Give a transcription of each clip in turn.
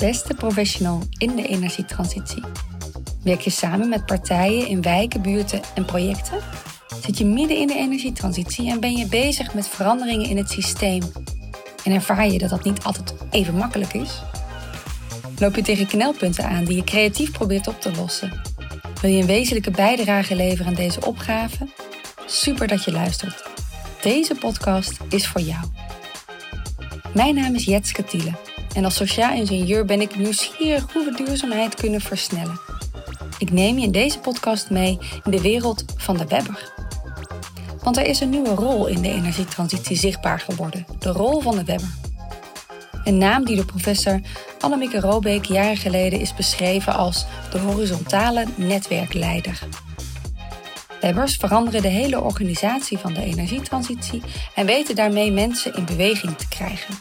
beste professional in de energietransitie? Werk je samen met partijen in wijken, buurten en projecten? Zit je midden in de energietransitie en ben je bezig met veranderingen in het systeem? En ervaar je dat dat niet altijd even makkelijk is? Loop je tegen knelpunten aan die je creatief probeert op te lossen? Wil je een wezenlijke bijdrage leveren aan deze opgave? Super dat je luistert. Deze podcast is voor jou. Mijn naam is Jetske Tiele en als sociaal ingenieur ben ik nieuwsgierig hoe we duurzaamheid kunnen versnellen. Ik neem je in deze podcast mee in de wereld van de webber. Want er is een nieuwe rol in de energietransitie zichtbaar geworden: de rol van de webber. Een naam die door professor Annemieke Robeek jaren geleden is beschreven als de horizontale netwerkleider. Webbers veranderen de hele organisatie van de energietransitie en weten daarmee mensen in beweging te krijgen.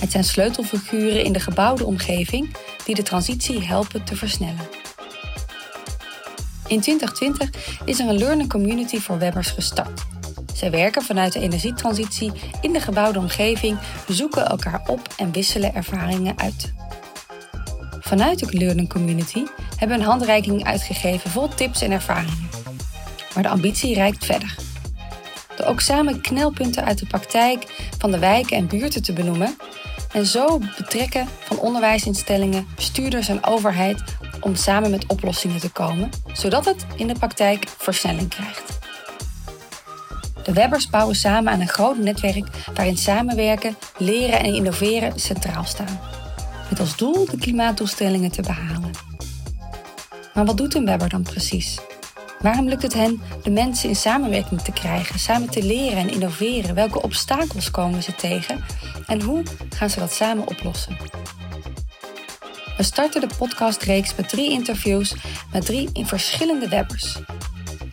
Het zijn sleutelfiguren in de gebouwde omgeving die de transitie helpen te versnellen. In 2020 is er een learning community voor webbers gestart. Zij werken vanuit de energietransitie in de gebouwde omgeving, zoeken elkaar op en wisselen ervaringen uit. Vanuit de learning community hebben we een handreiking uitgegeven vol tips en ervaringen. Maar de ambitie reikt verder. Door ook samen knelpunten uit de praktijk van de wijken en buurten te benoemen en zo betrekken van onderwijsinstellingen, bestuurders en overheid om samen met oplossingen te komen, zodat het in de praktijk versnelling krijgt. De Webbers bouwen samen aan een groot netwerk waarin samenwerken, leren en innoveren centraal staan. Met als doel de klimaatdoelstellingen te behalen. Maar wat doet een Webber dan precies? Waarom lukt het hen de mensen in samenwerking te krijgen, samen te leren en innoveren? Welke obstakels komen ze tegen en hoe gaan ze dat samen oplossen? We starten de podcastreeks met drie interviews met drie in verschillende webbers.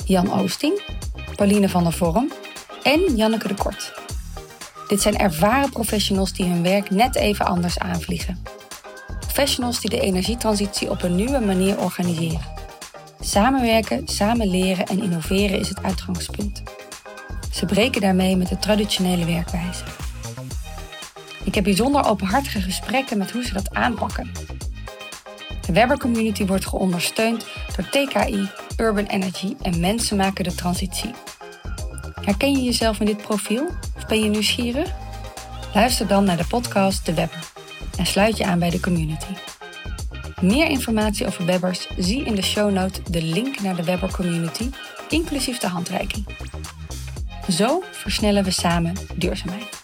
Jan Oosting, Pauline van der Vorm en Janneke de Kort. Dit zijn ervaren professionals die hun werk net even anders aanvliegen. Professionals die de energietransitie op een nieuwe manier organiseren. Samenwerken, samen leren en innoveren is het uitgangspunt. Ze breken daarmee met de traditionele werkwijze. Ik heb bijzonder openhartige gesprekken met hoe ze dat aanpakken. De Webber Community wordt geondersteund door TKI, Urban Energy en mensen maken de transitie. Herken je jezelf in dit profiel of ben je nieuwsgierig? Luister dan naar de podcast De Webber en sluit je aan bij de community. Meer informatie over Webbers zie in de show note de link naar de Webber Community, inclusief de handreiking. Zo versnellen we samen duurzaamheid.